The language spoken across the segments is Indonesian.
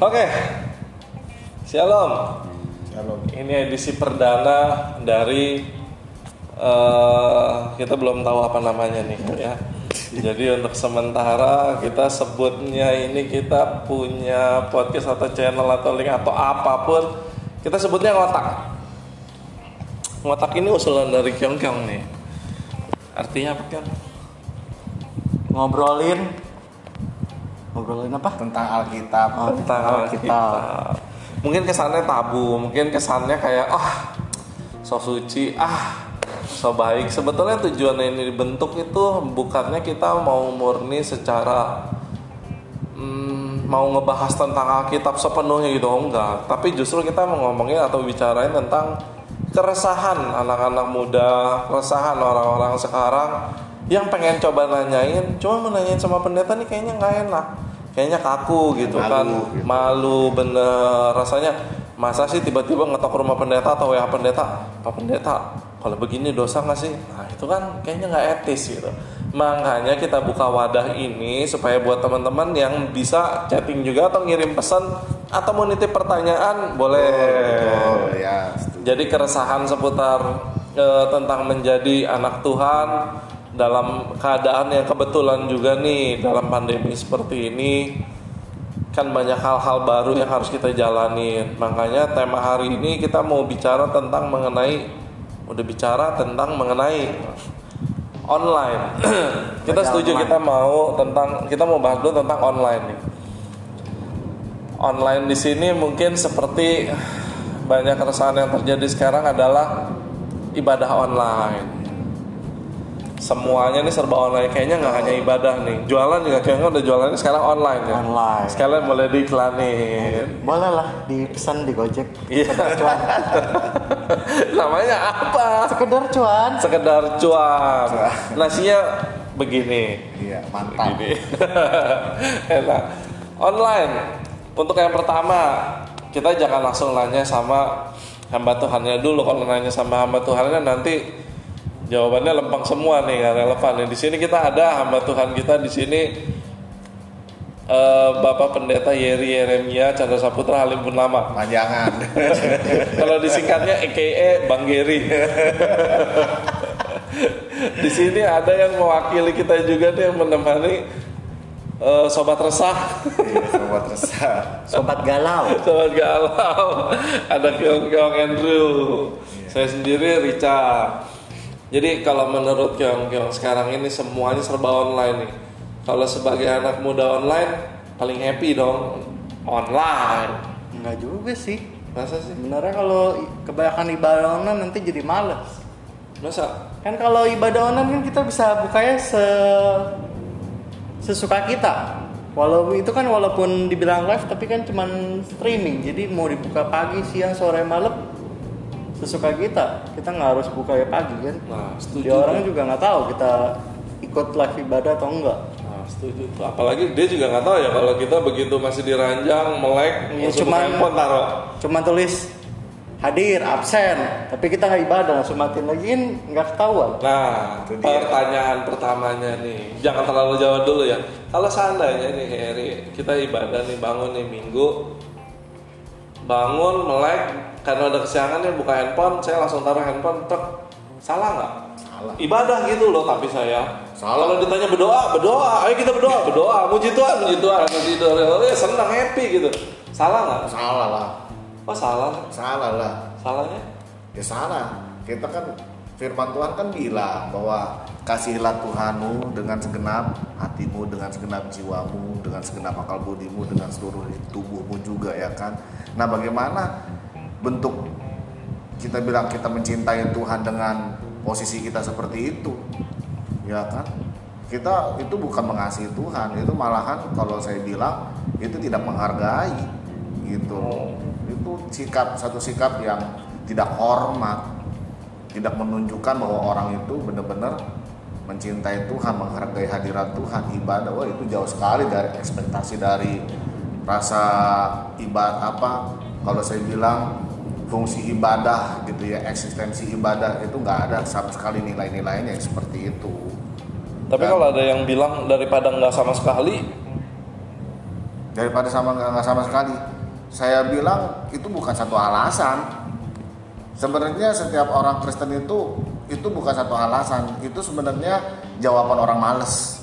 Oke. Shalom. Shalom. Ini edisi perdana dari eh, kita belum tahu apa namanya nih ya. Jadi untuk sementara kita sebutnya ini kita punya podcast atau channel atau link atau apa pun kita sebutnya ngotak. Ngotak ini usulan dari Kyong Kyong nih. Artinya apa Kyong? ngobrolin ngobrolin apa Tentang Alkitab. Oh, tentang Alkitab. Mungkin kesannya tabu, mungkin kesannya kayak ah so suci, ah so baik. Sebetulnya tujuan ini dibentuk itu bukannya kita mau murni secara hmm, mau ngebahas tentang Alkitab sepenuhnya gitu enggak, tapi justru kita mau ngomongin atau bicarain tentang keresahan anak-anak muda, keresahan orang-orang sekarang yang pengen coba nanyain, cuma mau nanyain sama pendeta nih kayaknya nggak enak, kayaknya kaku gitu Malu, kan, gitu. malu bener rasanya. Masa sih tiba-tiba ngetok rumah pendeta atau ya pendeta, pak pendeta, kalau begini dosa nggak sih? Nah itu kan kayaknya nggak etis gitu. Makanya kita buka wadah ini supaya buat teman-teman yang bisa chatting juga atau ngirim pesan atau mau nitip pertanyaan boleh. Oh ya. setuju. Jadi keresahan seputar eh, tentang menjadi anak Tuhan dalam keadaan yang kebetulan juga nih dalam pandemi seperti ini kan banyak hal-hal baru yang harus kita jalanin. Makanya tema hari ini kita mau bicara tentang mengenai udah bicara tentang mengenai online. kita setuju online. kita mau tentang kita mau bahas dulu tentang online nih. Online di sini mungkin seperti banyak keresahan yang terjadi sekarang adalah ibadah online. Semuanya nih serba online. Kayaknya nggak hanya ibadah nih. Jualan juga kayaknya udah jualannya sekarang online ya. Online. Sekalian boleh diiklanin. boleh lah dipesan di Gojek Iya. cuan Namanya apa? sekedar cuan Sekedar cuan. Nasinya begini. Iya, mantap. Begini. Enak. Online. Untuk yang pertama, kita jangan langsung nanya sama hamba Tuhannya dulu. Kalau nanya sama hamba Tuhannya nanti jawabannya lempeng semua nih, nggak relevan. Di sini kita ada hamba Tuhan kita di sini eh, Bapak Pendeta Yeri Yeremia Chandra Saputra Halim Purnama. Panjangan. Kalau disingkatnya EKE Bang Geri. Di sini ada yang mewakili kita juga nih yang menemani eh, sobat resah, Iya, sobat resah. sobat galau sobat galau. Ada Kyong Kyong Andrew, saya sendiri Richard. Jadi kalau menurut Kyong Kyong sekarang ini semuanya serba online nih. Kalau sebagai anak muda online paling happy dong online. enggak juga sih Masa sih? sebenarnya kalau kebanyakan ibadah online nanti jadi males Masa? kan kalau ibadah online kan kita bisa bukanya se sesuka kita Walau itu kan walaupun dibilang live tapi kan cuman streaming jadi mau dibuka pagi siang sore malam sesuka kita kita nggak harus buka ya pagi kan Nah, setuju. Dia orang juga nggak tahu kita ikut live ibadah atau enggak Nah, setuju tuh. Apalagi dia juga nggak tahu ya kalau kita begitu masih diranjang, melek, langsung cuman- handphone taruh. cuma tulis hadir absen tapi kita nggak ibadah langsung matiin lagi kan nggak ketahuan Nah, Itu dia. pertanyaan pertamanya nih, jangan terlalu jauh dulu ya. Kalau seandainya nih Heri, kita ibadah nih bangun nih minggu, bangun melek, karena ada kesiangan nih buka handphone, saya langsung taruh handphone, tek, salah nggak? Salah. Ibadah gitu loh tapi saya. Salah. Kalau ditanya berdoa, berdoa, ayo kita berdoa, berdoa, muji Tuhan, muji Tuhan, muji Tuhan, ya senang happy gitu. Salah nggak? Salah lah. Oh salah, Salah lah. salahnya? Ya salah. Kita kan firman Tuhan kan bilang bahwa kasihilah Tuhanmu dengan segenap hatimu, dengan segenap jiwamu, dengan segenap akal budimu, dengan seluruh tubuhmu juga ya kan. Nah, bagaimana bentuk kita bilang kita mencintai Tuhan dengan posisi kita seperti itu? Ya kan? Kita itu bukan mengasihi Tuhan, itu malahan kalau saya bilang itu tidak menghargai gitu. Itu sikap satu sikap yang tidak hormat tidak menunjukkan bahwa orang itu benar-benar mencintai Tuhan, menghargai hadirat Tuhan, ibadah. Wah, itu jauh sekali dari ekspektasi dari rasa ibadah apa? Kalau saya bilang fungsi ibadah gitu ya, eksistensi ibadah itu nggak ada sama sekali nilai-nilainya yang seperti itu. Tapi Dan- kalau ada yang bilang daripada nggak sama sekali, daripada sama nggak nggak sama sekali saya bilang itu bukan satu alasan. Sebenarnya setiap orang Kristen itu itu bukan satu alasan. Itu sebenarnya jawaban orang males.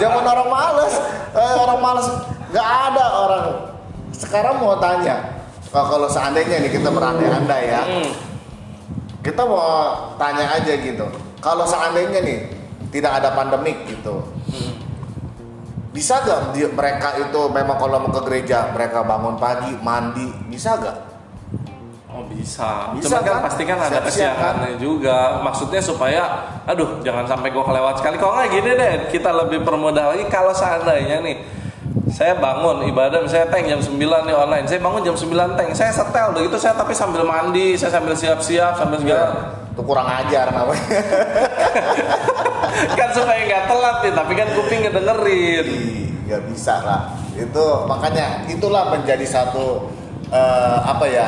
Jawaban orang males. Eh, orang males nggak ada orang. Sekarang mau tanya, oh, kalau seandainya nih kita berandai-andai ya, Hmm. kita mau tanya aja gitu. Kalau seandainya nih tidak ada pandemik gitu, bisa gak mereka itu memang kalau mau ke gereja mereka bangun pagi mandi bisa gak? Bisa. Bisa, Cuman kan, kan? pasti kan ada Siap-siap, kesiapannya juga. Maksudnya supaya, aduh jangan sampai gue kelewat sekali. Kalau nggak gini deh, kita lebih permudah lagi. Kalau seandainya nih, saya bangun ibadah, saya tank jam 9 nih online. Saya bangun jam 9 tank, saya setel begitu saya tapi sambil mandi, saya sambil siap-siap, sambil segala. Itu kurang ajar namanya. kan supaya nggak telat nih, tapi kan kuping ngedengerin. Nggak bisa lah. Itu makanya itulah menjadi satu eh, apa ya?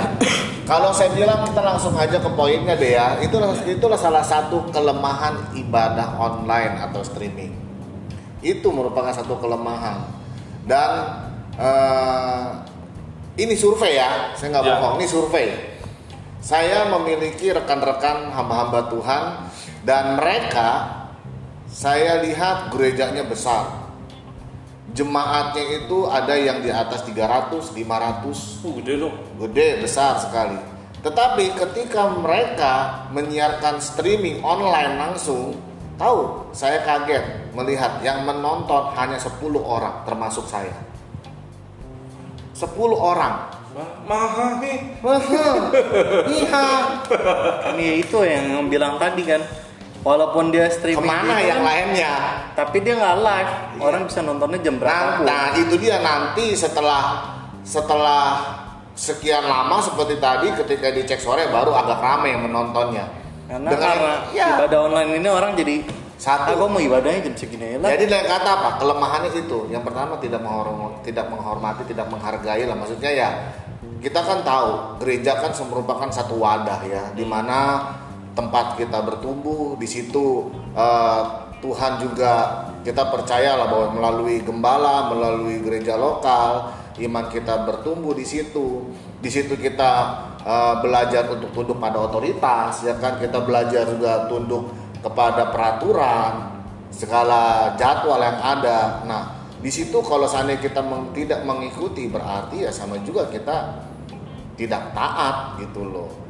Kalau saya bilang kita langsung aja ke poinnya deh ya. Itulah itulah salah satu kelemahan ibadah online atau streaming. Itu merupakan satu kelemahan. Dan eh, ini survei ya, saya nggak Ya. bohong. Ini survei. Saya memiliki rekan-rekan hamba-hamba Tuhan dan mereka saya lihat gerejanya besar. Jemaatnya itu ada yang di atas 300, 500, Uh, gede dong. gede besar sekali. Tetapi ketika mereka menyiarkan streaming online langsung, tahu saya kaget melihat yang menonton hanya 10 orang termasuk saya. 10 orang. Ma- Mahal nih. Iya. Ini itu yang bilang tadi kan, walaupun dia streaming Ke mana gitu yang kan, lainnya? tapi dia nggak live, orang bisa nontonnya jam berapa Nah, nah, itu dia nanti setelah setelah sekian lama seperti tadi ketika dicek sore baru agak ramai yang menontonnya. Karena Dengan- karena ya, ibadah online ini orang jadi Satu. ah, gua mau ibadahnya jam segini lah. Jadi dengan kata apa? Kelemahannya itu. Yang pertama tidak menghormati, tidak menghormati, tidak menghargai lah. Maksudnya ya kita kan tahu gereja kan merupakan satu wadah ya, di mana tempat kita bertumbuh di situ eh, Tuhan juga kita percayalah bahwa melalui gembala, melalui gereja lokal, iman kita bertumbuh di situ. Di situ kita eh, belajar untuk tunduk pada otoritas, ya kan? Kita belajar juga tunduk kepada peraturan, segala jadwal yang ada. Nah, di situ kalau seandainya kita meng- tidak mengikuti berarti ya sama juga kita tidak taat gitu loh.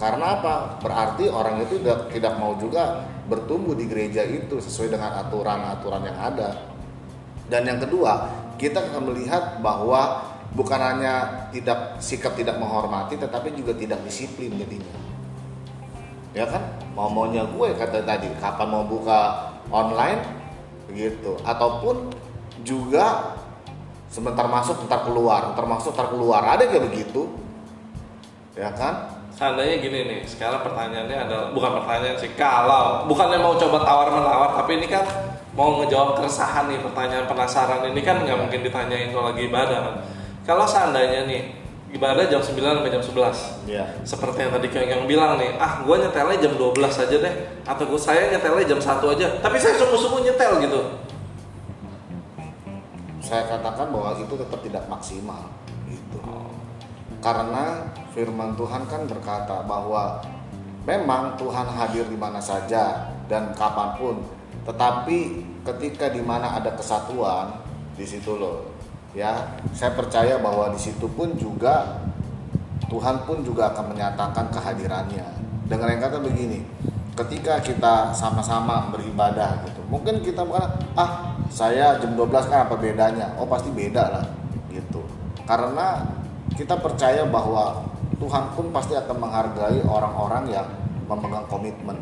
Karena apa? Berarti orang itu tidak, tidak mau juga bertumbuh di gereja itu sesuai dengan aturan-aturan yang ada. Dan yang kedua, kita akan melihat bahwa bukan hanya tidak sikap tidak menghormati tetapi juga tidak disiplin jadinya. Ya kan? Mau maunya gue kata tadi kapan mau buka online begitu ataupun juga sebentar masuk ntar keluar. Ntar masuk ntar keluar. Ada kayak begitu. Ya kan Seandainya gini nih, sekarang pertanyaannya adalah bukan pertanyaan sih, kalau bukannya mau coba tawar menawar, tapi ini kan mau ngejawab keresahan nih, pertanyaan penasaran ini kan nggak mungkin ditanyain kalau lagi ibadah kan. Kalau seandainya nih ibadah jam 9 sampai jam 11 ya seperti yang tadi yang bilang nih, ah gue nyetelnya jam 12 aja deh, atau gue saya nyetelnya jam 1 aja, tapi saya sungguh-sungguh nyetel gitu. saya katakan bahwa itu tetap tidak maksimal gitu karena firman Tuhan kan berkata bahwa memang Tuhan hadir di mana saja dan kapan pun. Tetapi ketika di mana ada kesatuan di situ loh. Ya saya percaya bahwa di situ pun juga Tuhan pun juga akan menyatakan kehadirannya. Dengan yang kata begini ketika kita sama-sama beribadah gitu mungkin kita bukan ah saya jam 12 kan apa bedanya? Oh pasti beda lah gitu. Karena kita percaya bahwa Tuhan pun pasti akan menghargai orang-orang yang memegang komitmen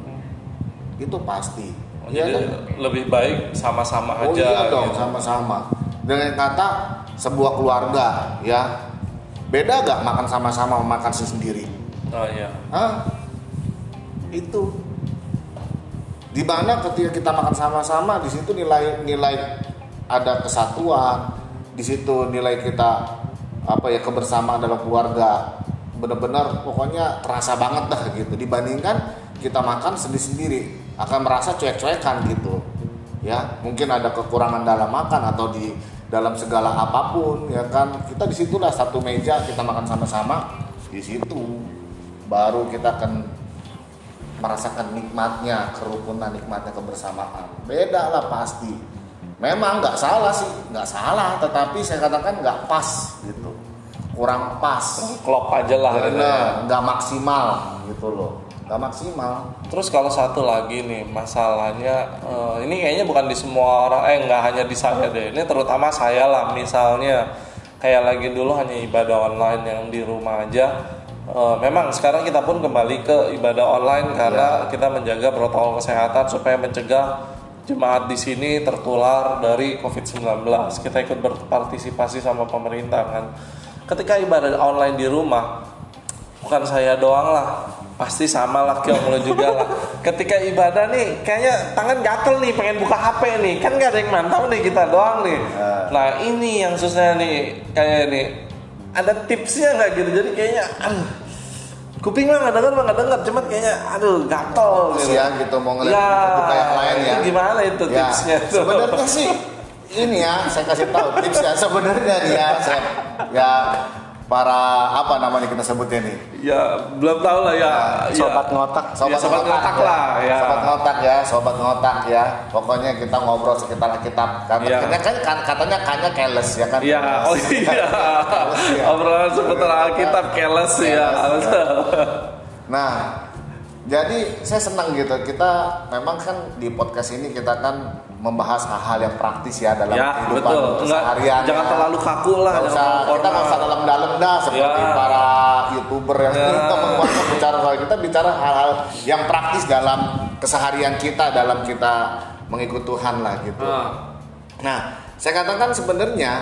itu pasti Oh, Iya jadi kan? lebih baik sama-sama Oh aja. iya dong, gitu. sama-sama. Dengan kata sebuah keluarga, ya beda gak makan sama-sama sama makan sendiri? Oh iya. Hah? Itu. Di mana ketika kita makan sama-sama, di situ nilai nilai ada kesatuan, di situ nilai kita apa ya kebersamaan dalam keluarga benar-benar pokoknya terasa banget dah gitu. Dibandingkan kita makan sendiri-sendiri akan merasa cuek-cuekan gitu. Ya mungkin ada kekurangan dalam makan atau di dalam segala apa pun ya kan. Kita di situlah satu meja kita makan sama-sama di situ baru kita akan merasakan nikmatnya kerukunan nikmatnya kebersamaan. Beda lah pasti. Memang nggak salah sih nggak salah tetapi saya katakan nggak pas gitu kurang pas. Klop aja lah. Benar nggak maksimal gitu loh. Nggak maksimal. Terus kalau satu lagi nih masalahnya eh, ini kayaknya bukan di semua orang eh nggak hanya di saya deh. Ini terutama saya lah misalnya. Kayak lagi dulu hanya ibadah online yang di rumah aja. Eh, memang sekarang kita pun kembali ke ibadah online karena kita menjaga protokol kesehatan supaya mencegah jemaat di sini tertular dari COVID-19 kita ikut berpartisipasi sama pemerintah kan ketika ibadah online di rumah bukan saya doang lah. Pasti sama lah lo juga lah. Ketika ibadah nih kayaknya tangan gatel nih pengen buka HP nih. Kan gak ada yang mantap nih kita doang nih. Nah ini yang susah nih kayak nih ada tipsnya nggak gitu? Jadi kayaknya aduh kuping mah nggak denger mah nggak denger. Cuman kayaknya aduh gatel gitu. Ya gitu mau ngeliat ya, buka yang lain ya. gimana itu Ya, tipsnya tuh? Sebenarnya sih ini ya saya kasih tahu tipsnya sebenarnya nih ya saya ya para apa namanya kita sebutnya nih ya belum tahu lah ya sobat ya. ngotak Ya, sobat ngotak lah, ya. Sobat ngotak ya, sobat ngotak ya. Pokoknya kita ngobrol sekitar kitab. Iya. katanya kan, kan- katanya kanya keles ya kan. Iya, oh iya. Iya. Obrolan seputar Alkitab keles ya. Nah, jadi saya senang gitu. Kita memang kan di podcast ini kita kan membahas hal-hal yang praktis ya dalam Ya, kehidupan betul. Enggak, keseharian. jangan ya. terlalu kaku lah, jangan usah, kita nggak usah dalam-dalam dah seperti Ya. para youtuber yang Ya. kita menguatkan bicara soal kita bicara hal-hal yang praktis dalam keseharian kita dalam kita mengikut Tuhan lah gitu. Ah. Nah, saya katakan sebenarnya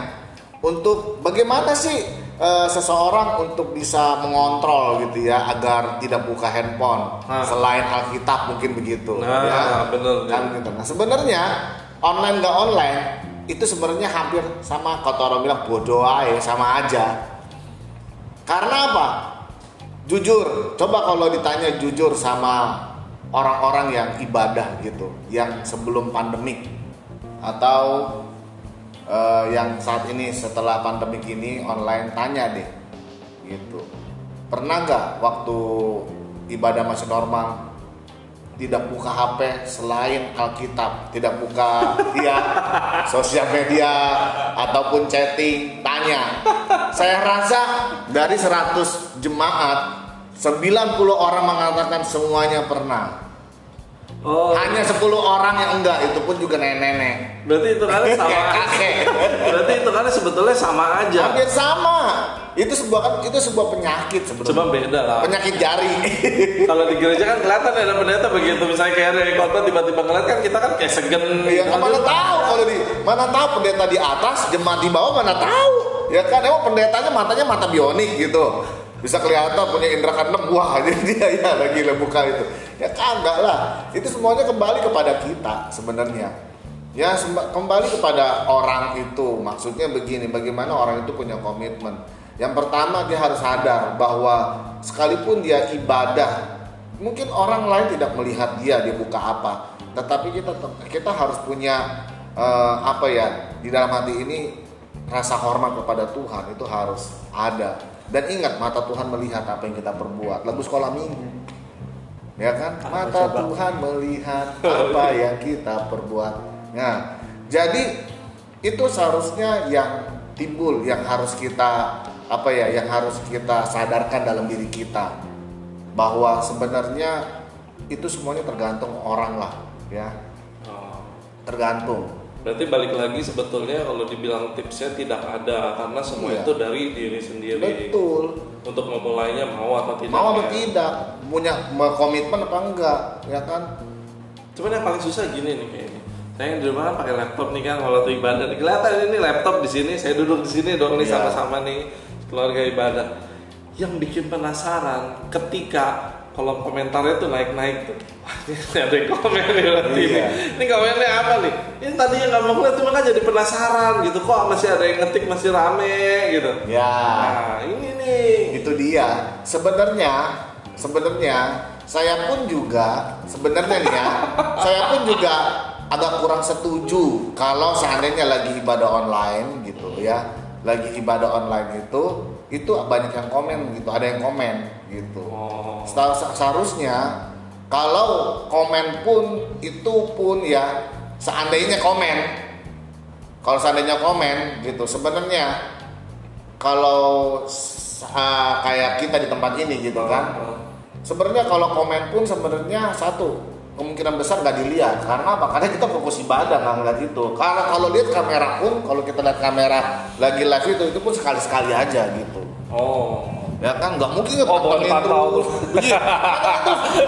untuk bagaimana sih eh, seseorang untuk bisa mengontrol gitu ya agar tidak buka handphone Nah. selain Alkitab mungkin begitu Nah, ya. bener. Kan gitu. Nah, sebenarnya online nggak online itu sebenarnya hampir sama kata orang bilang bodoh aja sama aja. Karena apa? Jujur, coba kalau ditanya jujur sama orang-orang yang ibadah gitu, yang sebelum pandemik atau eh, yang saat ini setelah pandemik ini online tanya deh, gitu. Pernah nggak waktu ibadah masih normal tidak buka HP selain Alkitab, tidak buka ya sosial media ataupun chatting, tanya. Saya rasa dari 100 jemaat 90 orang mengatakan semuanya pernah. Oh, Hanya 10 orang yang enggak, itu pun juga nenek-nenek. berarti itu kan sama. Kakek. berarti itu kan sebetulnya sama aja. Hampir sama. Itu sebuah kan itu sebuah penyakit sebenarnya. Cuma beda lah. Penyakit jari. Kalau di gereja kan kelihatan ya ada pendeta begitu misalnya kayak ada yang khotbah tiba-tiba ngeliat kan kita kan kayak segen. Iya, gitu. mana tahu kalau di mana tahu pendeta di atas, jemaat di bawah mana tahu. Ya kan emang pendetanya matanya mata bionik gitu. Bisa kelihatan punya indera keenam wah jadi dia ya lagi buka itu. Ya kagak lah. Itu semuanya kembali kepada kita sebenarnya. Ya kembali kepada orang itu. Maksudnya begini, bagaimana orang itu punya komitmen. Yang pertama dia harus sadar bahwa sekalipun dia ibadah mungkin orang lain tidak melihat dia dia buka apa tetapi kita kita harus punya eh, apa ya di dalam hati ini rasa hormat kepada Tuhan itu harus ada dan ingat mata Tuhan melihat apa yang kita perbuat lagu sekolah minggu ya kan mata coba? Tuhan melihat apa yang kita perbuat nah jadi itu seharusnya yang timbul yang harus kita apa ya yang harus kita sadarkan dalam diri kita bahwa sebenarnya itu semuanya tergantung orang lah ya Oh. tergantung Berarti balik lagi sebetulnya kalau dibilang tipsnya tidak ada karena semua Iya. itu dari diri sendiri. betul Untuk memulainya mau atau tidak. mau atau ya. tidak punya komitmen apa enggak ya kan Cuman yang paling susah gini nih kayaknya. Saya yang di rumah kan pakai laptop nih kan kalau ibadah kelihatan ini laptop di sini, saya duduk di sini dong nih Iya. sama-sama nih keluarga ibadah. Yang bikin penasaran ketika kolom komentarnya tuh naik-naik tuh. Wah, ini ada yang komen nih berarti Iya. nih. Ini komennya apa nih? Ini tadinya nggak mau ngeliat cuma kan jadi penasaran gitu. Kok masih ada yang ngetik masih rame gitu. ya Nah ini nih. itu dia sebenarnya sebenarnya saya pun juga sebenarnya nih ya saya pun juga agak kurang setuju kalau seandainya lagi ibadah online gitu ya lagi ibadah online itu itu banyak yang komen gitu ada yang komen gitu. Oh. Seharus- seharusnya kalau komen pun itu pun ya seandainya komen. Kalau seandainya komen gitu. Sebenarnya kalau uh, kayak kita di tempat ini gitu kan. Sebenarnya kalau komen pun sebenarnya satu kemungkinan besar nggak dilihat. Karena apa? Karena kita fokus ibadah nggak ngeliat itu. Karena kalau lihat kamera pun kalau kita lihat kamera lagi live itu itu pun sekali sekali aja gitu. Oh. Ya kan nggak mungkin Oh, pantengin terus. Iya.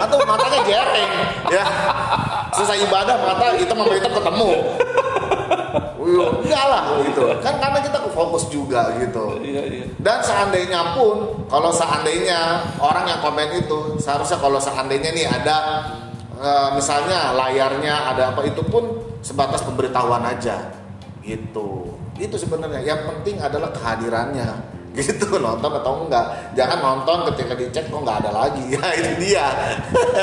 atau, matanya jereng ya. Selesai ibadah mata hitam sama hitam ketemu. Wih, enggak lah gitu. Kan karena kita fokus juga gitu. Iya, iya. dan seandainya pun kalau seandainya orang yang komen itu seharusnya kalau seandainya nih ada eh, misalnya layarnya ada apa itu pun sebatas pemberitahuan aja. Gitu. Itu sebenarnya. Yang penting adalah kehadirannya gitu nonton atau enggak jangan nonton ketika dicek kok nggak ada lagi ya itu dia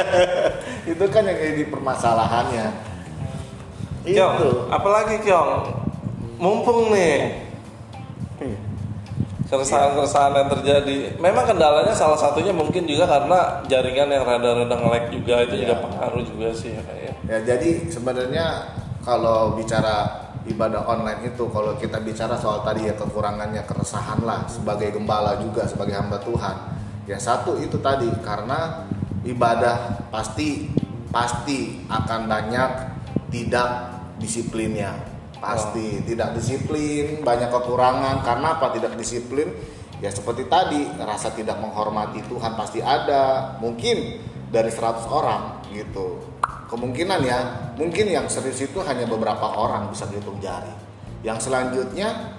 itu kan yang jadi permasalahannya Kyong, itu apalagi Kyong? Mumpung nih Iya. keresahan-keresahan yang terjadi. Memang kendalanya salah satunya mungkin juga karena jaringan yang rada-rada nge-lag juga itu juga Iya. pengaruh juga sih ya. kayaknya. Ya jadi sebenarnya kalau bicara ibadah online itu kalau kita bicara soal tadi ya kekurangannya keresahan lah sebagai gembala juga sebagai hamba Tuhan. Ya satu itu tadi karena ibadah pasti pasti akan banyak tidak disiplinnya. Pasti tidak disiplin, banyak kekurangan karena apa tidak disiplin? Ya seperti tadi rasa tidak menghormati Tuhan pasti ada. Mungkin dari 100 orang gitu kemungkinan ya mungkin yang serius itu hanya beberapa orang bisa dihitung jari. Yang selanjutnya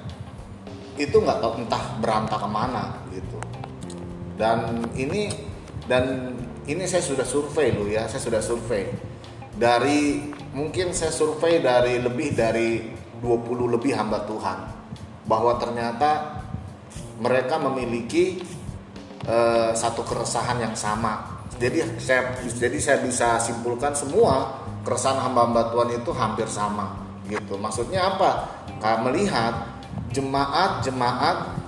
itu nggak tahu entah berantah ke mana gitu. Dan ini dan ini saya sudah survei loh ya saya sudah survei. Dari mungkin saya survei dari lebih dari 20 lebih hamba Tuhan. Bahwa ternyata mereka memiliki eh, satu keresahan yang sama. Jadi saya jadi saya bisa simpulkan semua keresahan hamba-hamba Tuhan itu hampir sama gitu. Maksudnya apa? Kalau melihat jemaat-jemaat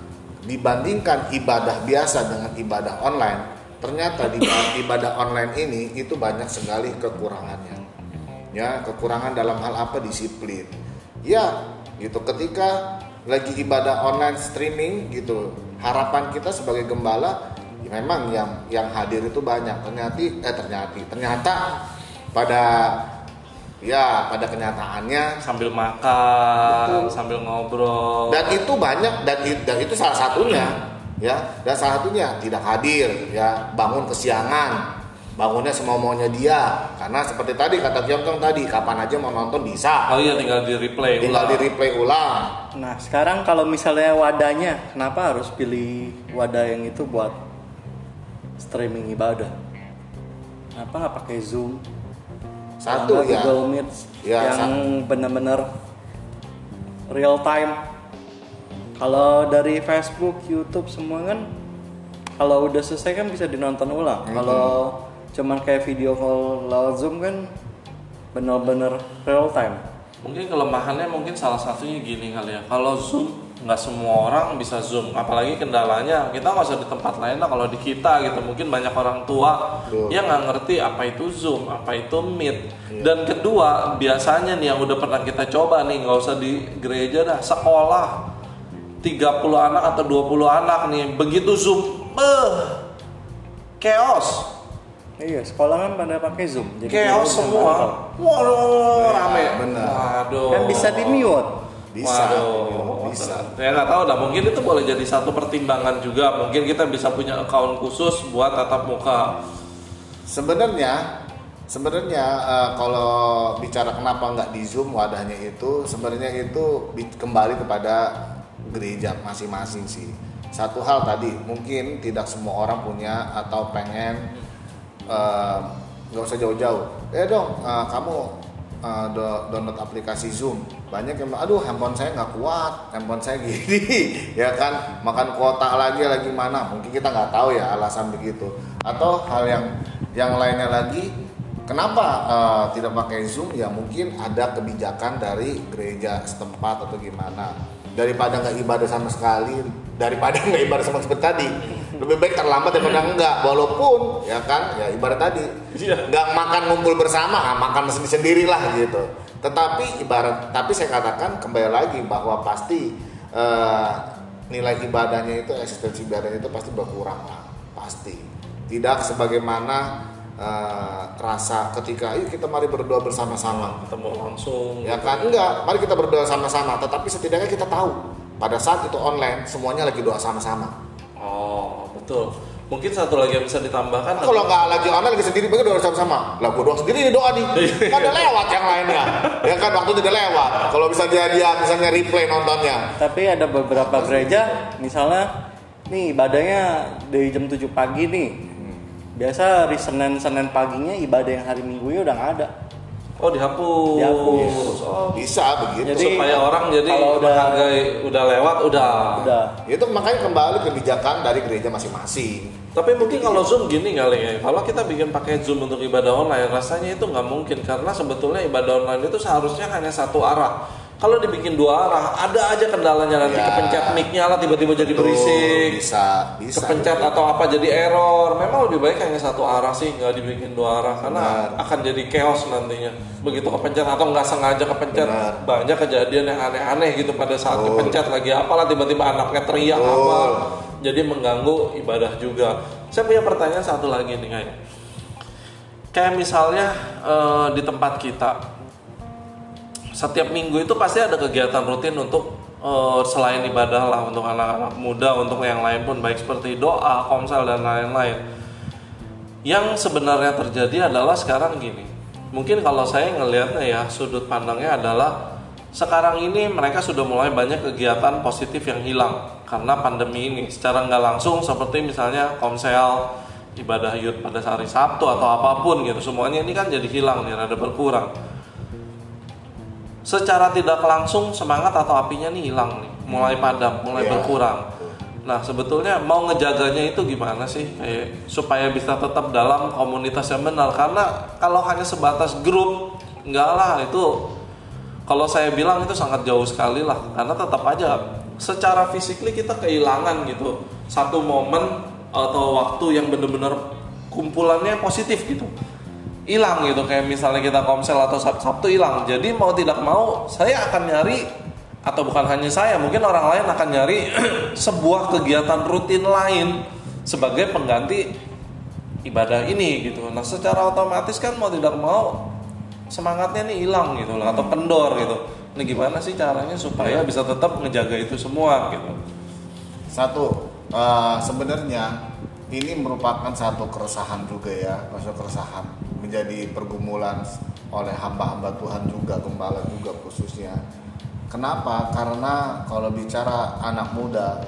dibandingkan ibadah biasa dengan ibadah online, ternyata di ibadah online ini itu banyak sekali kekurangannya. Ya, kekurangan dalam hal apa? Disiplin. Ya, gitu. Ketika lagi ibadah online streaming gitu, harapan kita sebagai gembala ya memang yang yang hadir itu banyak. Ternyata eh ternyata ternyata pada ya pada kenyataannya Sambil makan, Betul. sambil ngobrol. dan itu banyak dan, dan itu salah satunya ya dan salah satunya tidak hadir ya bangun kesiangan bangunnya semau maunya dia karena seperti tadi kata Kyongkong tadi kapan aja mau nonton bisa Oh iya tinggal di replay tinggal ulang. di replay ulang Nah sekarang kalau misalnya wadahnya, kenapa harus pilih wadah yang itu buat streaming ibadah? Kenapa nggak pakai Zoom? satu ya Google Meet Ya, yang benar-benar real time. Kalau dari Facebook, YouTube semua kan, kalau udah selesai kan bisa dinonton ulang. Mhm. Kalau cuman kayak video call lewat Zoom kan, benar-benar real time. Mungkin kelemahannya mungkin salah satunya gini kali ya. Kalau Zoom nggak semua orang bisa Zoom. Apalagi kendalanya kita nggak usah di tempat lain lah. Kalau di kita gitu mungkin banyak orang tua Betul. yang nggak ngerti apa itu Zoom, apa itu Meet. Iya. Dan kedua biasanya nih yang udah pernah kita coba nih nggak usah di gereja dah sekolah 30 anak atau 20 anak nih begitu Zoom, eh chaos. Iya, sekolah kan pada pakai Zoom. Jadi Chaos semua. Waduh, rame. bener. Waduh. Kan bisa di mute. bisa Waduh, bisa Ya nggak tahu dah, mungkin itu boleh jadi satu pertimbangan juga. Mungkin kita bisa punya account khusus buat tatap muka. sebenarnya sebenarnya eh, kalau bicara kenapa nggak di zoom wadahnya itu sebenarnya itu kembali kepada gereja masing-masing sih satu hal tadi mungkin tidak semua orang punya atau pengen eh, nggak usah jauh-jauh eh dong eh, kamu do- download aplikasi zoom. Banyak yang aduh handphone saya nggak kuat handphone saya gini ya kan? Makan kuota lagi lagi mana? Mungkin kita nggak tahu ya alasan begitu. Atau hal yang yang lainnya lagi Kenapa eh, tidak pakai Zoom? Ya mungkin ada kebijakan dari gereja setempat atau gimana. Daripada nggak ibadah sama sekali, daripada nggak ibadah sama seperti tadi, lebih baik terlambat daripada enggak. Walaupun ya kan, ya ibarat tadi Iya. nggak makan ngumpul bersama, ah, makan sendiri sendiri lah gitu. Tetapi ibarat, tapi saya katakan kembali lagi bahwa pasti eh, nilai ibadahnya itu, eksistensi ibadahnya itu pasti berkurang lah, pasti. Tidak sebagaimana eh, rasa ketika, yuk kita mari berdoa bersama-sama. ketemu langsung Ya kan? Enggak, mari kita berdoa sama-sama. Tetapi setidaknya kita tahu pada saat itu online semuanya lagi doa sama-sama. oh betul mungkin satu lagi yang bisa ditambahkan Kalau nggak lagi online lagi sendiri, mereka doa sama-sama. Lah, gua doa sendiri ini doa nih. Kan udah lewat yang lainnya. Ya kan waktu itu udah lewat. Kalau bisa dia dia misalnya replay nontonnya. Tapi ada beberapa gereja, misalnya nih ibadahnya dari jam 7 pagi nih. Biasa hari Senin Senin paginya ibadah yang hari Minggunya udah nggak ada. Oh dihapus, Dihapus. Oh, Bisa begitu. Jadi- supaya orang jadi kalau udah- menghargai udah lewat udah. Udah. itu makanya kembali kebijakan dari gereja masing-masing. Tapi mungkin kalau Zoom gini kali ya, kalau kita bikin pakai Zoom untuk ibadah online, rasanya itu nggak mungkin karena sebetulnya ibadah online itu seharusnya hanya satu arah. Kalau dibikin dua arah, ada aja kendalanya nanti Ya. kepencet mic-nya lah tiba-tiba jadi Betul, berisik, Bisa, bisa. kepencet atau apa jadi error. Memang lebih baik hanya satu arah sih, nggak dibikin dua arah karena Benar. akan jadi chaos nantinya. Begitu kepencet atau nggak sengaja kepencet, Benar. banyak kejadian yang aneh-aneh gitu pada saat Betul. kepencet lagi apalah tiba-tiba anaknya teriak Betul. apa jadi mengganggu ibadah juga. Saya punya pertanyaan satu lagi nih kayak, kayak misalnya eh, di tempat kita setiap minggu itu pasti ada kegiatan rutin untuk eh, selain ibadah lah untuk anak-anak muda, untuk yang lain pun baik seperti doa, komsel dan lain-lain. Yang sebenarnya terjadi adalah sekarang gini. Mungkin kalau saya ngelihatnya ya sudut pandangnya adalah sekarang ini mereka sudah mulai banyak kegiatan positif yang hilang karena pandemi ini. Secara nggak langsung seperti misalnya komsel, ibadah yud pada hari Sabtu atau apa pun gitu. Semuanya ini kan jadi hilang nih, rada berkurang secara tidak langsung semangat atau apinya nih hilang nih, mulai padam, mulai Iya. berkurang. Nah sebetulnya mau ngejaganya itu gimana sih, kayak supaya bisa tetap dalam komunitas yang benar? Karena kalau hanya sebatas grup, enggak lah itu. Kalau saya bilang itu sangat jauh sekali lah, karena tetap aja secara fisikly kita kehilangan gitu satu momen atau waktu yang benar-benar kumpulannya positif gitu hilang gitu. Kayak misalnya kita komsel atau Sabtu, hilang. Jadi mau tidak mau saya akan nyari atau bukan hanya saya mungkin orang lain akan nyari sebuah kegiatan rutin lain sebagai pengganti ibadah ini gitu. Nah secara otomatis kan mau tidak mau semangatnya nih hilang gitu loh atau kendor gitu. Ini gimana sih caranya supaya bisa tetap ngejaga itu semua gitu? Satu, eh, sebenarnya ini merupakan satu keresahan juga ya, maksud keresahan menjadi pergumulan oleh hamba-hamba Tuhan juga, gembala juga khususnya. Kenapa? Karena kalau bicara anak muda,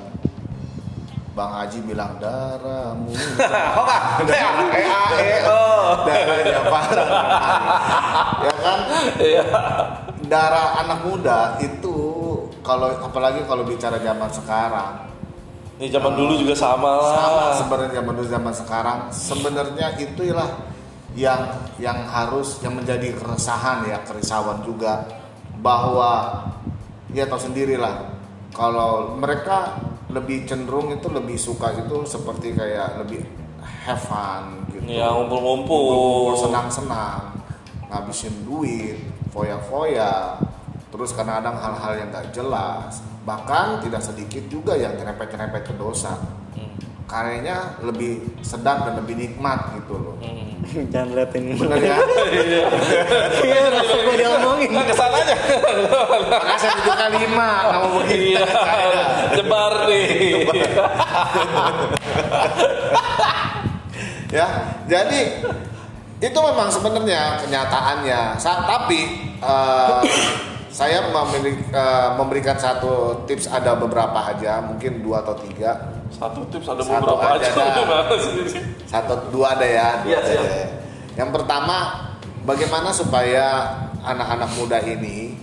Bang Haji bilang darah muda. oh kak Eh, ah, eh, oh darahnya parah. ya kan? iya Darah anak muda itu kalau apalagi kalau bicara zaman sekarang ini zaman dulu juga sama lah sama sebenarnya zaman dulu zaman sekarang sebenarnya itulah yang yang harus yang menjadi keresahan ya kerisauan juga bahwa ya tahu sendirilah kalau mereka lebih cenderung itu lebih suka itu seperti kayak lebih have fun gitu Ya, ngumpul-ngumpul. Senang-senang ngabisin duit foya-foya terus kadang-kadang hal-hal yang gak jelas bahkan tidak sedikit juga yang nyerempet-nyerempet ke dosa. Karyanya lebih sedap dan lebih nikmat gitu loh Hmm. Jangan lihat ini. bener ya Iya, rasa gue diomongin. Nah, ke sana aja. makanya saya tunjukkan lima nggak mau begitu Iya, jebar nih. ya jadi itu memang sebenarnya kenyataannya Sa- tapi eh, saya memiliki, eh, memberikan satu tips ada beberapa aja mungkin dua atau tiga Satu tips ada Satu beberapa aja aja. satu dua ada ya Iya, dua siap. ada ya. yang pertama bagaimana supaya anak-anak muda ini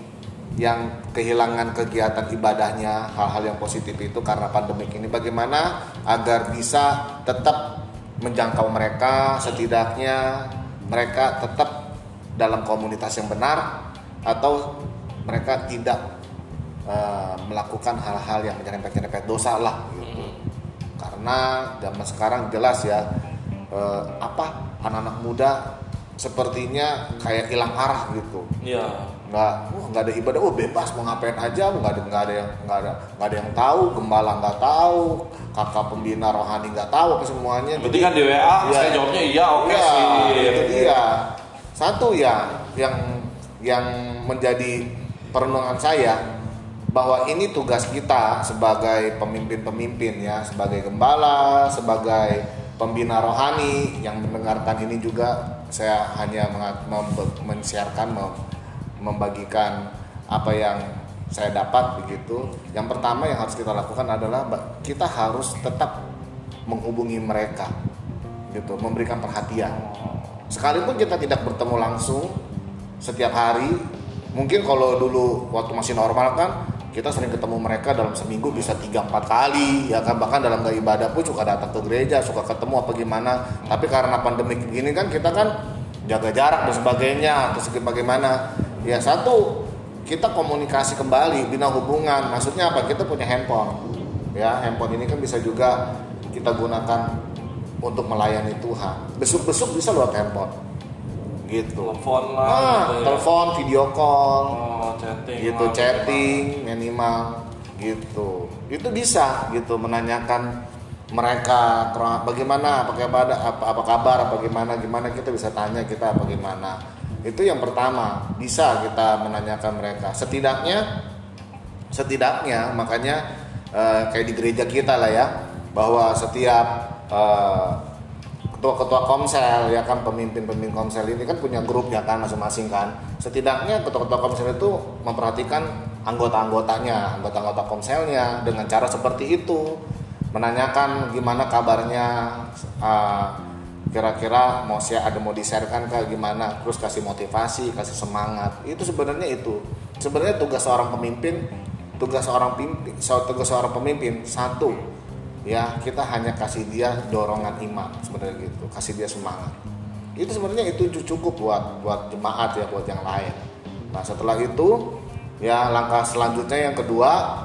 yang kehilangan kegiatan ibadahnya hal-hal yang positif itu karena pandemik ini bagaimana agar bisa tetap menjangkau mereka setidaknya mereka tetap dalam komunitas yang benar atau mereka tidak eh, melakukan hal-hal yang menyerempet-nyerempet dosa lah gitu. Karena zaman sekarang jelas ya eh, apa anak-anak muda sepertinya kayak hilang arah gitu Iya. nggak wah nggak ada ibadah oh bebas mau ngapain aja nggak ada nggak ada yang nggak ada nggak ada yang tahu gembala nggak tahu kakak pembina rohani nggak tahu apa semuanya penting kan di WA, saya jawabnya iya, oke Iya, sih. itu dia satu ya yang yang menjadi perenungan saya bahwa ini tugas kita sebagai pemimpin-pemimpin ya sebagai gembala sebagai pembina rohani yang mendengarkan ini juga saya hanya mem- membagikan apa yang saya dapat begitu. Yang pertama yang harus kita lakukan adalah kita harus tetap menghubungi mereka gitu, memberikan perhatian. Sekalipun kita tidak bertemu langsung setiap hari, mungkin kalau dulu waktu masih normal kan kita sering ketemu mereka dalam seminggu bisa 3-4 kali ya kan? Bahkan dalam gak ibadah pun suka datang ke gereja suka ketemu apa gimana. Tapi karena pandemi gini kan kita kan jaga jarak dan sebagainya. Segi bagaimana? Ya satu kita komunikasi kembali bina hubungan. Maksudnya apa? Kita punya handphone. Ya handphone ini kan bisa juga kita gunakan untuk melayani Tuhan. Besuk-besuk bisa lewat handphone gitu Telepon lah. ah, gitu ya. telepon video call Oh, chatting. gitu lah, chatting minimal gitu itu bisa gitu menanyakan mereka bagaimana apa kabar apa, apa kabar apa gimana gimana kita bisa tanya kita apa gimana itu yang pertama bisa kita menanyakan mereka setidaknya setidaknya makanya eh, kayak di gereja kita lah ya bahwa setiap eh, ketua-ketua komsel ya kan pemimpin-pemimpin komsel ini kan punya grup ya kan masing-masing kan. Setidaknya ketua-ketua komsel itu memperhatikan anggota-anggotanya anggota-anggota komselnya dengan cara seperti itu. Menanyakan gimana kabarnya eh, kira-kira mau share ada mau di-sharekan kayak gimana terus kasih motivasi kasih semangat. Itu sebenarnya itu. Sebenarnya tugas seorang pemimpin tugas seorang pimpin tugas seorang pemimpin satu ya kita hanya kasih dia dorongan iman sebenarnya gitu. Kasih dia semangat. Itu sebenarnya itu cukup buat buat jemaat ya buat yang lain. Nah setelah itu ya langkah selanjutnya yang kedua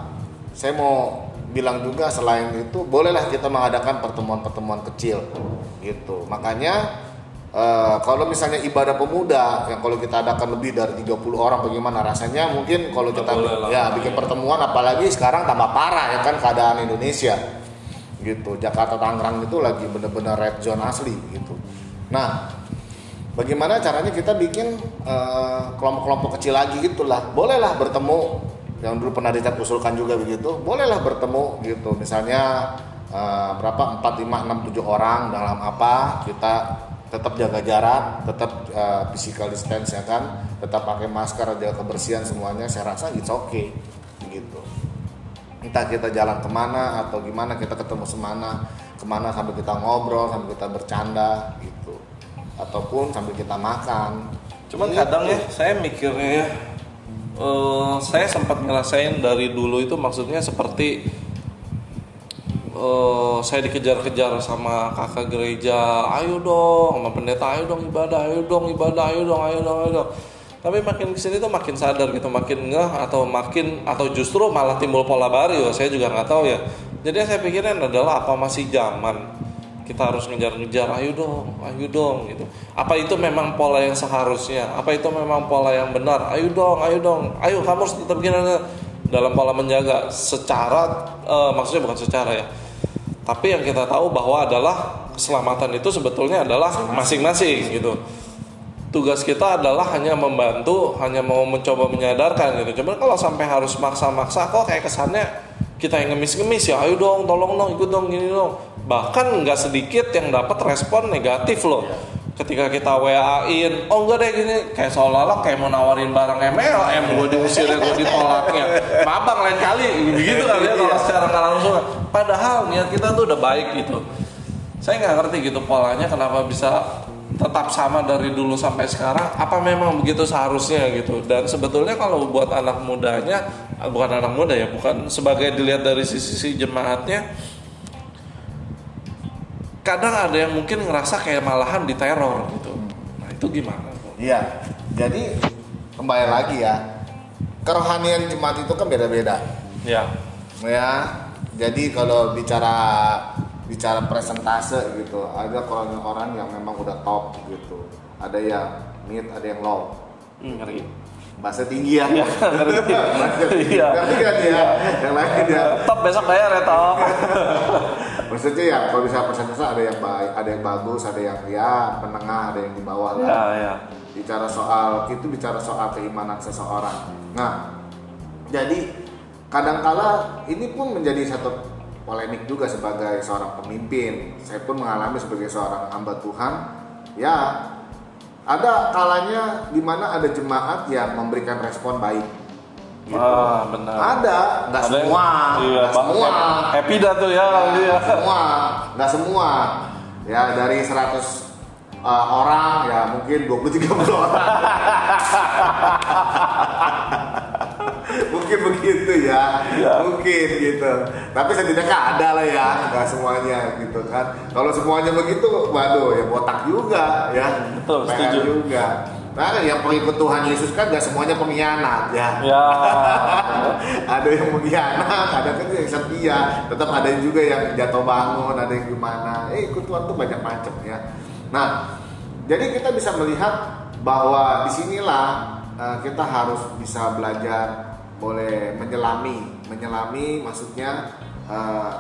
saya mau bilang juga selain itu bolehlah kita mengadakan pertemuan-pertemuan kecil gitu. Makanya eh, kalau misalnya ibadah pemuda yang kalau kita adakan lebih dari 30 orang bagaimana rasanya? Mungkin kalau kita ya bikin pertemuan apalagi sekarang tambah parah ya kan keadaan Indonesia gitu. Jakarta Tangerang itu lagi bener-bener red zone asli gitu. Nah bagaimana caranya kita bikin eh, kelompok-kelompok kecil lagi gitulah. Bolehlah bertemu yang dulu pernah dicat usulkan juga begitu. Bolehlah bertemu gitu. Misalnya eh, berapa? 4, 5, 6, 7 orang dalam apa kita tetap jaga jarak tetap eh, physical distance ya kan? Tetap pakai masker jaga kebersihan semuanya. Saya rasa it's okay gitu entah kita jalan ke mana atau gimana kita ketemu semana ke mana sambil kita ngobrol sambil kita bercanda gitu ataupun sambil kita makan Cuman Gitu. kadang ya saya mikirnya ya, eh, saya sempat ngerasain dari dulu itu maksudnya seperti eh, saya dikejar-kejar sama kakak gereja, ayo dong, sama pendeta, ayo dong ibadah, ayo dong ibadah, ayo dong, ayo dong, ayo dong. Tapi makin ke sini tuh makin sadar gitu, makin ngeh atau makin atau justru malah timbul pola baru. Saya juga nggak tahu ya. Jadi yang saya pikirin adalah apa masih zaman? Kita harus ngejar-ngejar ayo dong ayo dong gitu. Apa itu memang pola yang seharusnya? Apa itu memang pola yang benar? Ayo dong ayo dong ayo kamu harus tetap gini dalam pola menjaga secara eh, maksudnya bukan secara ya. Tapi yang kita tahu bahwa adalah keselamatan itu sebetulnya adalah masing-masing gitu tugas kita adalah hanya membantu hanya mau mencoba menyadarkan gitu. Cuman kalau sampai harus maksa-maksa kok kayak kesannya kita yang ngemis-ngemis ya ayo dong tolong dong ikut dong gini dong. Bahkan nggak sedikit yang dapat respon negatif loh. Ketika kita WA-in oh enggak deh gini. Kayak seolah-olah kayak mau nawarin barang MLM gue diusir gue ditolaknya mabang lain kali begitu kali ya kalau secara nggak langsung. Padahal niat kita tuh udah baik gitu. Saya nggak ngerti gitu polanya kenapa bisa tetap sama dari dulu sampai sekarang apa memang begitu seharusnya gitu dan sebetulnya kalau buat anak mudanya ah, bukan anak muda ya bukan sebagai dilihat dari sisi jemaatnya kadang ada yang mungkin ngerasa kayak malahan diteror gitu nah itu itu gimana Iya. Jadi kembali lagi ya. Kerohanian jemaat itu kan beda-beda. ya Ya. Jadi kalau bicara bicara presentase gitu, ada orang-orang yang memang udah top gitu. Ada yang mid, ada yang low. Hmm, ngeri Bahasa tinggi ya. Iya, Iya. Ngerti kan ya? Yang lain ya. top besok bayar ya top Maksudnya ya kalau bisa persentase ada yang baik, ada yang bagus, ada yang ya menengah, ada yang di bawah lah. ya ya Bicara soal itu bicara soal keimanan seseorang. Nah, jadi kadangkala ini pun menjadi satu polemik juga sebagai seorang pemimpin. Saya pun mengalami sebagai seorang hamba Tuhan. Ya, ada kalanya di mana ada jemaat yang memberikan respon baik. Gitu. ah benar Ada, nggak semua, iya nggak semua. happy dah tuh ya Nggak dia semua, nggak semua. Ya dari 100 uh, orang ya mungkin 20 30 orang. mungkin begitu ya. Ya. Mungkin gitu. Tapi setidaknya ada lah ya, nggak semuanya gitu kan. Kalau semuanya begitu, waduh ya botak juga ya. Betul, setuju. juga. Nah, yang pengikut Tuhan Yesus kan gak semuanya pengkhianat ya ya ada yang mengkhianat, ada kan yang setia, tetap ada juga yang jatuh bangun, ada yang gimana. Eh, ikut Tuhan tuh banyak macam ya. Nah, jadi kita bisa melihat bahwa di sinilah eh, kita harus bisa belajar boleh menyelami, menyelami maksudnya eh,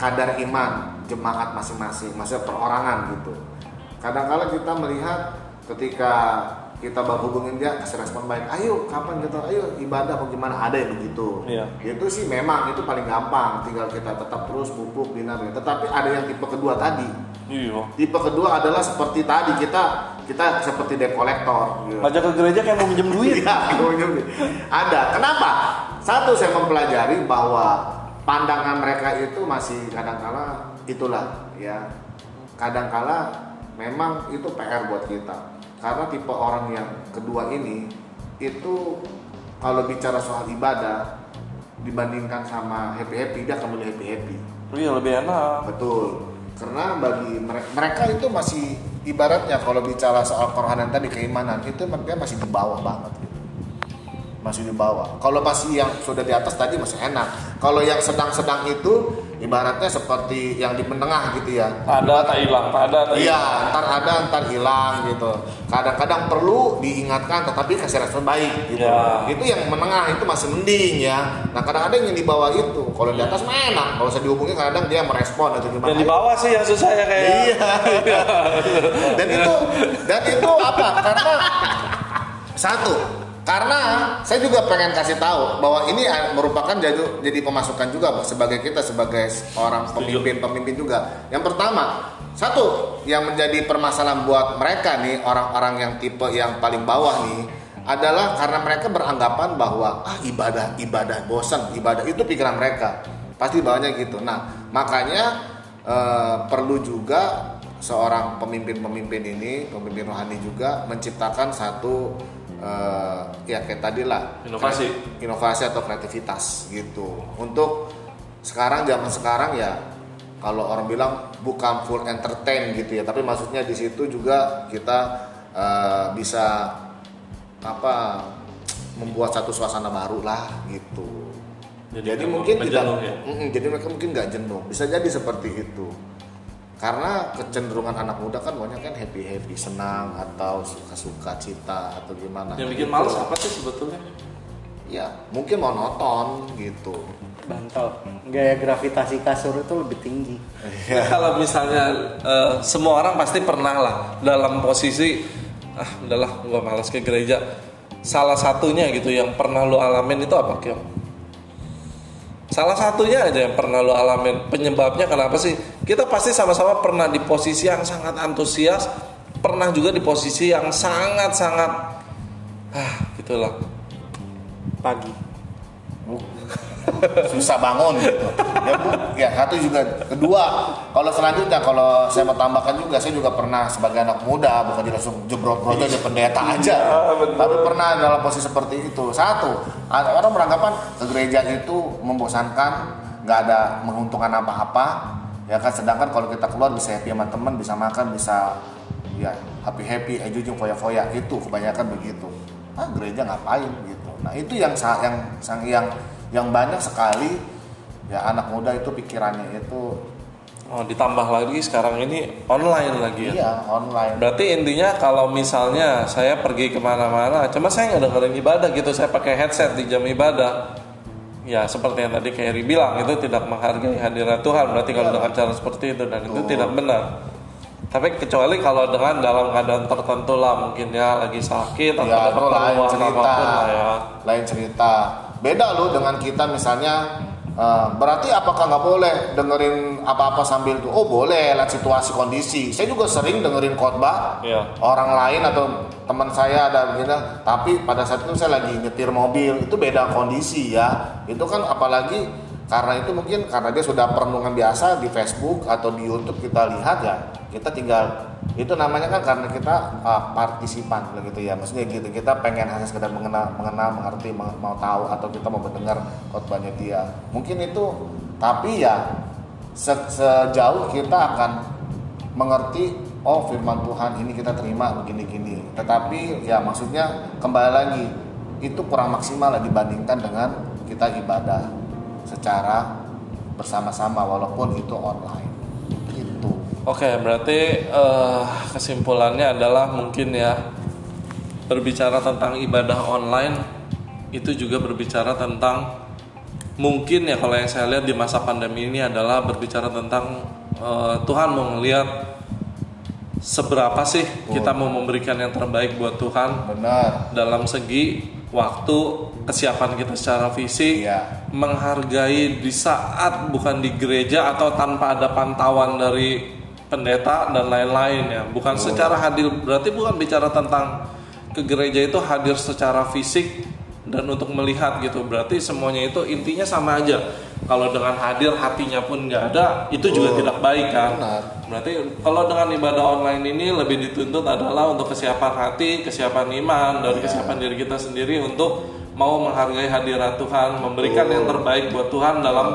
kadar iman jemaat masing-masing, maksudnya perorangan gitu. Kadang-kala kita melihat ketika kita baru hubungin dia kasih respon baik, ayo kapan kita, ayo ibadah mau gimana ada yang begitu. Iya. Itu sih memang itu paling gampang, tinggal kita tetap terus pupuk bina. Tetapi ada yang tipe kedua tadi. iya Tipe kedua adalah seperti tadi kita kita seperti debt collector. gitu. ngajak ke gereja kayak mau minjem duit kemudian ada. Kenapa? Satu saya mempelajari bahwa pandangan mereka itu masih kadangkala itulah ya. Kadangkala memang itu PR buat kita. Karena tipe orang yang kedua ini itu kalau bicara soal ibadah dibandingkan sama happy happy dia akan milih happy happy. iya lebih enak Betul. Karena bagi mere- mereka itu masih ibaratnya kalau bicara soal kerohanian tadi keimanan itu mereka masih di bawah banget gitu. Masih di bawah. Kalau masih yang sudah di atas tadi masih enak. Kalau yang sedang-sedang itu ibaratnya seperti yang di menengah gitu ya. ada tak hilang ada tak Iya, ntar ada, ntar hilang gitu. Kadang-kadang perlu diingatkan, tetapi kasih respon baik gitu. Ya. Itu yang menengah itu masih mending ya. Nah kadang-kadang yang di bawah itu, kalau di atas mah enak. Kalau saya dihubungi kadang dia merespon atau gimana. yang di bawah sih yang susah ya kayak Iya. dan itu dan itu apa? Karena satu, karena saya juga pengen kasih tahu bahwa ini merupakan jadi jadi pemasukan juga sebagai kita sebagai orang pemimpin-pemimpin juga. Yang pertama, satu yang menjadi permasalahan buat mereka nih orang-orang yang tipe yang paling bawah nih adalah karena mereka beranggapan bahwa ah ibadah ibadah bosan ibadah itu pikiran mereka pasti bawahnya gitu. Nah makanya eh, perlu juga seorang pemimpin-pemimpin ini, pemimpin rohani juga menciptakan satu eh, ya kayak tadi lah Inovasi. inovasi atau kreativitas gitu. Untuk sekarang zaman sekarang ya kalau orang bilang bukan full entertain gitu ya, tapi maksudnya di situ juga kita eh, bisa apa membuat satu suasana baru lah gitu. Jadi Jadi, mungkin tidak, ya? Jadi mereka mungkin nggak jenuh. Bisa jadi seperti itu. Karena kecenderungan anak muda kan banyak kan happy happy, senang atau suka suka cita atau gimana. yang bikin males apa sih sebetulnya Ya mungkin monoton gitu. bantal gaya gravitasi kasur itu lebih tinggi Iya. kalau misalnya eh, semua orang pasti pernah lah dalam posisi ah udahlah gua malas ke gereja salah satunya gitu yang pernah lu alamin itu apa Kiong? Salah satunya aja yang pernah lu alamin penyebabnya kenapa sih? Kita pasti sama-sama pernah di posisi yang sangat antusias, pernah juga di posisi yang sangat-sangat ah gitulah. pagi. Susah bangun gitu. Ya, Bu. ya satu juga. Kedua kalau selanjutnya kalau saya mau tambahkan juga saya juga pernah sebagai anak muda bukan jadi langsung jebrot brot aja pendeta aja. Tapi pernah dalam posisi seperti itu. Satu ada orang beranggapan ke gereja itu membosankan nggak ada menguntungkan apa-apa ya kan sedangkan kalau kita keluar bisa happy sama teman bisa makan bisa ya happy happy aja jeung foya foya gitu. Kebanyakan begitu. Ah gereja ngapain gitu. Nah itu yang yang sang yang yang banyak sekali ya anak muda itu pikirannya itu Oh, ditambah lagi sekarang ini online lagi ya. iya online. Berarti intinya kalau misalnya saya pergi ke mana-mana, cuma saya nggak dengerin ibadah gitu, saya pakai headset di jam ibadah. Ya seperti yang tadi Kerry bilang itu tidak menghargai hadirat Tuhan. Berarti kalau dengan cara seperti itu dan itu tidak benar. Tapi kecuali kalau dengan dalam keadaan tertentu lah mungkin ya lagi sakit atau ya ada lain cerita apa pun lah ya. lain cerita beda loh dengan kita misalnya eh, berarti apakah nggak boleh dengerin apa-apa sambil tuh oh boleh lihat situasi kondisi. Saya juga sering dengerin khotbah Iya. orang lain atau teman saya ada begini. Tapi pada saat itu saya lagi nyetir mobil. Itu beda kondisi ya. Itu kan apalagi karena itu mungkin karena dia sudah perenungan biasa di Facebook atau di YouTube kita lihat ya kita tinggal itu namanya kan karena kita uh, partisipan begitu ya. Maksudnya gitu kita pengen hanya sekedar mengenal mengenal mengerti mau, mau tahu atau kita mau mendengar khotbahnya dia. Mungkin itu tapi ya se- sejauh kita akan mengerti oh firman Tuhan ini kita terima begini-gini. Tetapi ya maksudnya kembali lagi itu kurang maksimal lah dibandingkan dengan kita ibadah secara bersama-sama walaupun itu online Oke, berarti eh, kesimpulannya adalah mungkin ya berbicara tentang ibadah online itu juga berbicara tentang mungkin ya kalau yang saya lihat di masa pandemi ini adalah berbicara tentang eh, Tuhan mau ngelihat seberapa sih kita mau memberikan yang terbaik buat Tuhan benar dalam segi waktu kesiapan kita secara fisik Iya. menghargai di saat bukan di gereja atau tanpa ada pantauan dari pendeta dan lain-lain ya bukan secara hadir berarti bukan bicara tentang ke gereja itu hadir secara fisik dan untuk melihat gitu berarti semuanya itu intinya sama aja kalau dengan hadir hatinya pun nggak ada itu juga Betul. tidak baik kan Benar. Berarti kalau dengan ibadah online ini lebih dituntut adalah untuk kesiapan hati, kesiapan iman, dan Iya. kesiapan diri kita sendiri untuk mau menghargai hadirat Tuhan, memberikan Betul. yang terbaik buat Tuhan dalam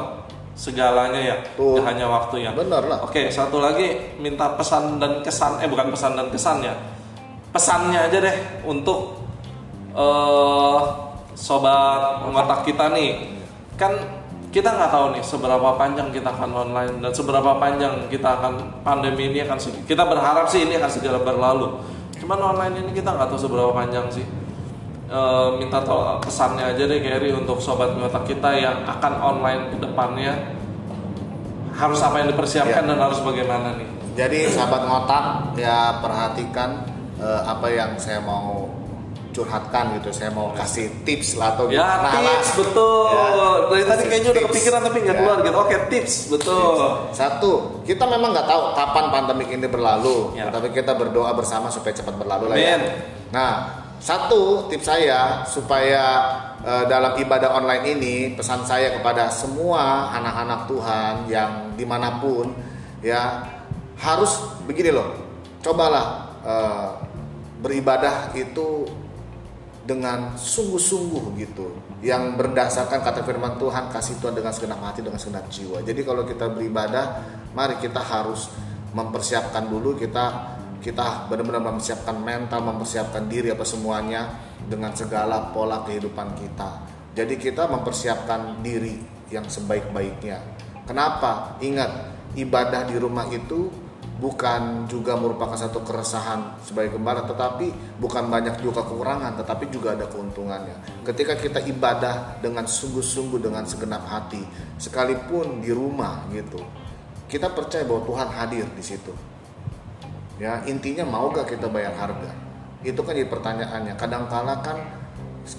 segalanya ya. Nggak hanya waktu ya. Benar lah. Oke, satu lagi minta pesan dan kesan, eh bukan pesan dan kesan ya, pesannya aja deh untuk eh sobat ngotak kita nih, kan kita nggak tahu nih seberapa panjang kita akan online dan seberapa panjang kita akan pandemi ini akan kita berharap sih ini akan segera berlalu. Cuman online ini kita nggak tahu seberapa panjang sih. Eh, minta tol pesannya aja deh Gary untuk sobat ngotak kita yang akan online ke depannya harus apa yang dipersiapkan Ya. dan harus bagaimana nih. jadi sahabat ngotak ya perhatikan eh, apa yang saya mau curhatkan gitu saya mau kasih tips lah atau Ya gimana lah. tips betul. Ya, Dari tadi kayaknya udah tips. kepikiran tapi nggak Ya. keluar gitu. Oke tips betul. Satu, kita memang nggak tahu kapan pandemik ini berlalu, Ya. tapi kita berdoa bersama supaya cepat berlalu lah ya. Nah, satu tips saya supaya eh, dalam ibadah online ini pesan saya kepada semua anak-anak Tuhan yang di mana pun ya harus begini loh, cobalah eh, beribadah itu dengan sungguh-sungguh gitu yang berdasarkan kata firman Tuhan kasih Tuhan dengan segenap hati dengan segenap jiwa. Jadi kalau kita beribadah mari kita harus mempersiapkan dulu kita kita benar-benar mempersiapkan mental mempersiapkan diri apa semuanya dengan segala pola kehidupan kita. Jadi kita mempersiapkan diri yang sebaik-baiknya. Kenapa? Ingat ibadah di rumah itu bukan juga merupakan satu keresahan sebagai gembala tetapi bukan banyak juga kekurangan tetapi juga ada keuntungannya. Ketika kita ibadah dengan sungguh-sungguh dengan segenap hati sekalipun di rumah gitu kita percaya bahwa Tuhan hadir di situ ya intinya mau gak kita bayar harga? Itu kan jadi pertanyaannya. Kadangkala kan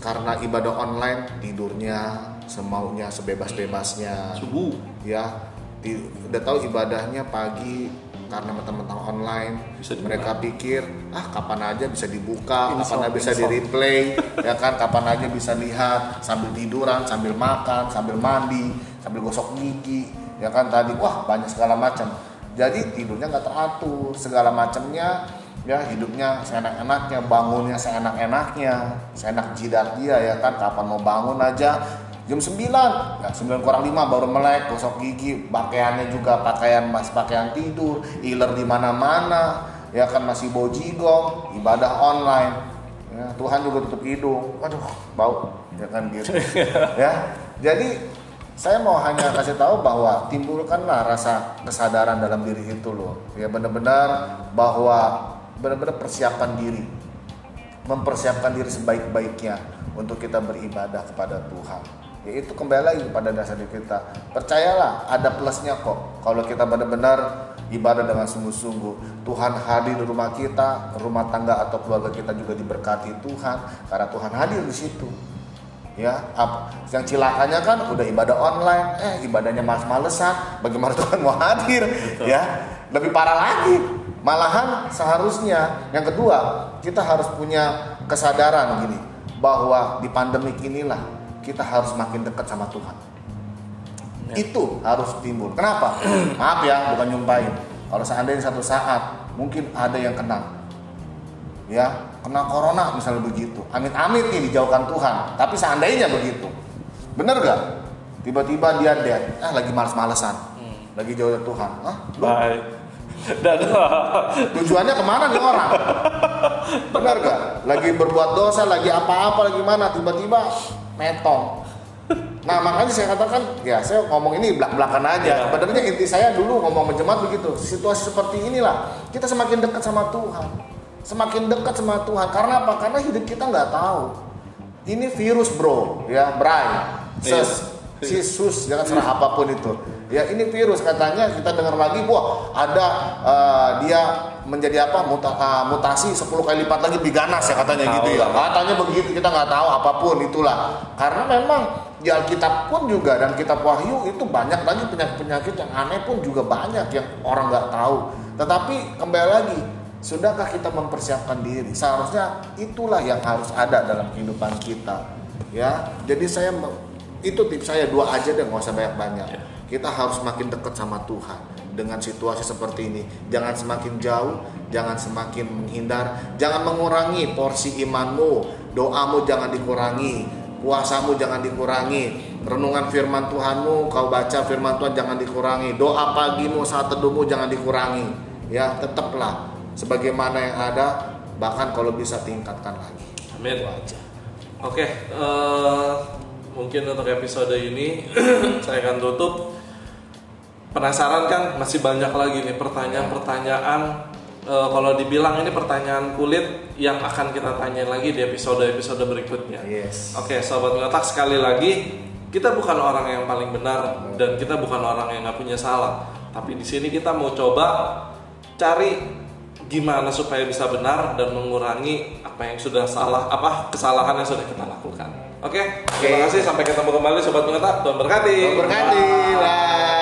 karena ibadah online tidurnya semaunya sebebas-bebasnya. Subuh. ya di- udah tahu ibadahnya pagi karena mentang-mentang online. Bisa dibuka. mereka pikir ah kapan aja bisa dibuka Install, kapan aja bisa di replay ya kan? Kapan aja bisa lihat sambil tiduran sambil makan sambil mandi sambil gosok gigi. Ya kan tadi wah banyak segala macam jadi tidurnya nggak teratur segala macamnya ya hidupnya seenak-enaknya bangunnya seenak-enaknya seenak jidat dia ya kan kapan mau bangun aja jam 9 ya 9 kurang 5 baru melek gosok gigi pakaiannya juga pakaian mas pakaian tidur iler di mana-mana ya kan masih bojigong, ibadah online. Ya, Tuhan juga tutup hidung. Waduh, bau. Ya kan gitu. ya. Jadi saya mau hanya kasih tahu bahwa timbulkanlah rasa kesadaran dalam diri itu loh. Ya benar-benar bahwa benar-benar persiapan diri. Mempersiapkan diri sebaik-baiknya untuk kita beribadah kepada Tuhan. Ya itu kembali lagi pada dasar diri kita. Percayalah ada plusnya kok. Kalau kita benar-benar ibadah dengan sungguh-sungguh. Tuhan hadir di rumah kita, rumah tangga atau keluarga kita juga diberkati Tuhan karena Tuhan hadir di situ. Ya, apa? Yang cilakanya kan udah ibadah online, eh ibadahnya males-malesan, bagaimana Tuhan mau hadir? Ya, lebih parah lagi. Malahan seharusnya yang kedua, kita harus punya kesadaran gini bahwa di pandemik inilah kita harus makin dekat sama Tuhan. Itu harus timbul. Kenapa? Maaf ya, bukan nyumpain. Kalau seandainya satu saat mungkin ada yang kena, ya kena corona misalnya begitu. Amit-amit nih dijauhkan Tuhan. Tapi seandainya begitu, bener gak? Tiba-tiba dia dead, ah lagi males-malesan, lagi jauh dari Tuhan. Ah, Bye. Dadah. tujuannya ke mana nih orang? Benar gak? Lagi berbuat dosa, lagi apa-apa, lagi mana? Tiba-tiba metong. Nah makanya saya katakan, ya saya ngomong ini belak-belakan aja. Ya. Sebenarnya inti saya dulu ngomong menjemaat begitu. Situasi seperti inilah kita semakin dekat sama Tuhan, semakin dekat sama Tuhan. Karena apa? Karena hidup kita nggak tahu. Ini virus bro, ya, Bray, ses, Iya. sisus, jangan serah apa pun itu. Ya ini virus katanya kita dengar lagi, wah ada eh, dia menjadi apa muta- ah, mutasi 10 kali lipat lagi biganas ya katanya Tahu gitu ya. lah. Katanya begitu kita nggak tahu apa pun itulah. Karena memang di Alkitab pun juga dan kitab Wahyu itu banyak lagi penyakit-penyakit yang aneh pun juga banyak yang orang nggak tahu. Tetapi kembali lagi, sudahkah kita mempersiapkan diri? Seharusnya itulah yang harus ada dalam kehidupan kita. Ya, jadi saya itu tips saya dua aja deh nggak usah banyak-banyak. Ya. Kita harus makin dekat sama Tuhan dengan situasi seperti ini. Jangan semakin jauh, jangan semakin menghindar, jangan mengurangi porsi imanmu, doamu jangan dikurangi, puasamu jangan dikurangi, renungan firman Tuhanmu kau baca firman Tuhan jangan dikurangi, doa pagimu saat teduhmu jangan dikurangi. Ya, tetaplah sebagaimana yang ada, bahkan kalau bisa tingkatkan lagi. Amin. Itu aja. Oke, eh, mungkin untuk episode ini saya akan tutup. Penasaran kan? Masih banyak lagi nih pertanyaan-pertanyaan. Eh, kalau dibilang ini pertanyaan kulit yang akan kita tanyain lagi di episode-episode berikutnya. Yes. Oke, sobat ngotak sekali lagi kita bukan orang yang paling benar dan kita bukan orang yang nggak punya salah. Tapi di sini kita mau coba cari gimana supaya bisa benar dan mengurangi apa yang sudah salah, apa kesalahan yang sudah kita lakukan. Oke, terima kasih sampai ketemu kembali sobat ngotak. Tuhan berkati. Berkati. Bye.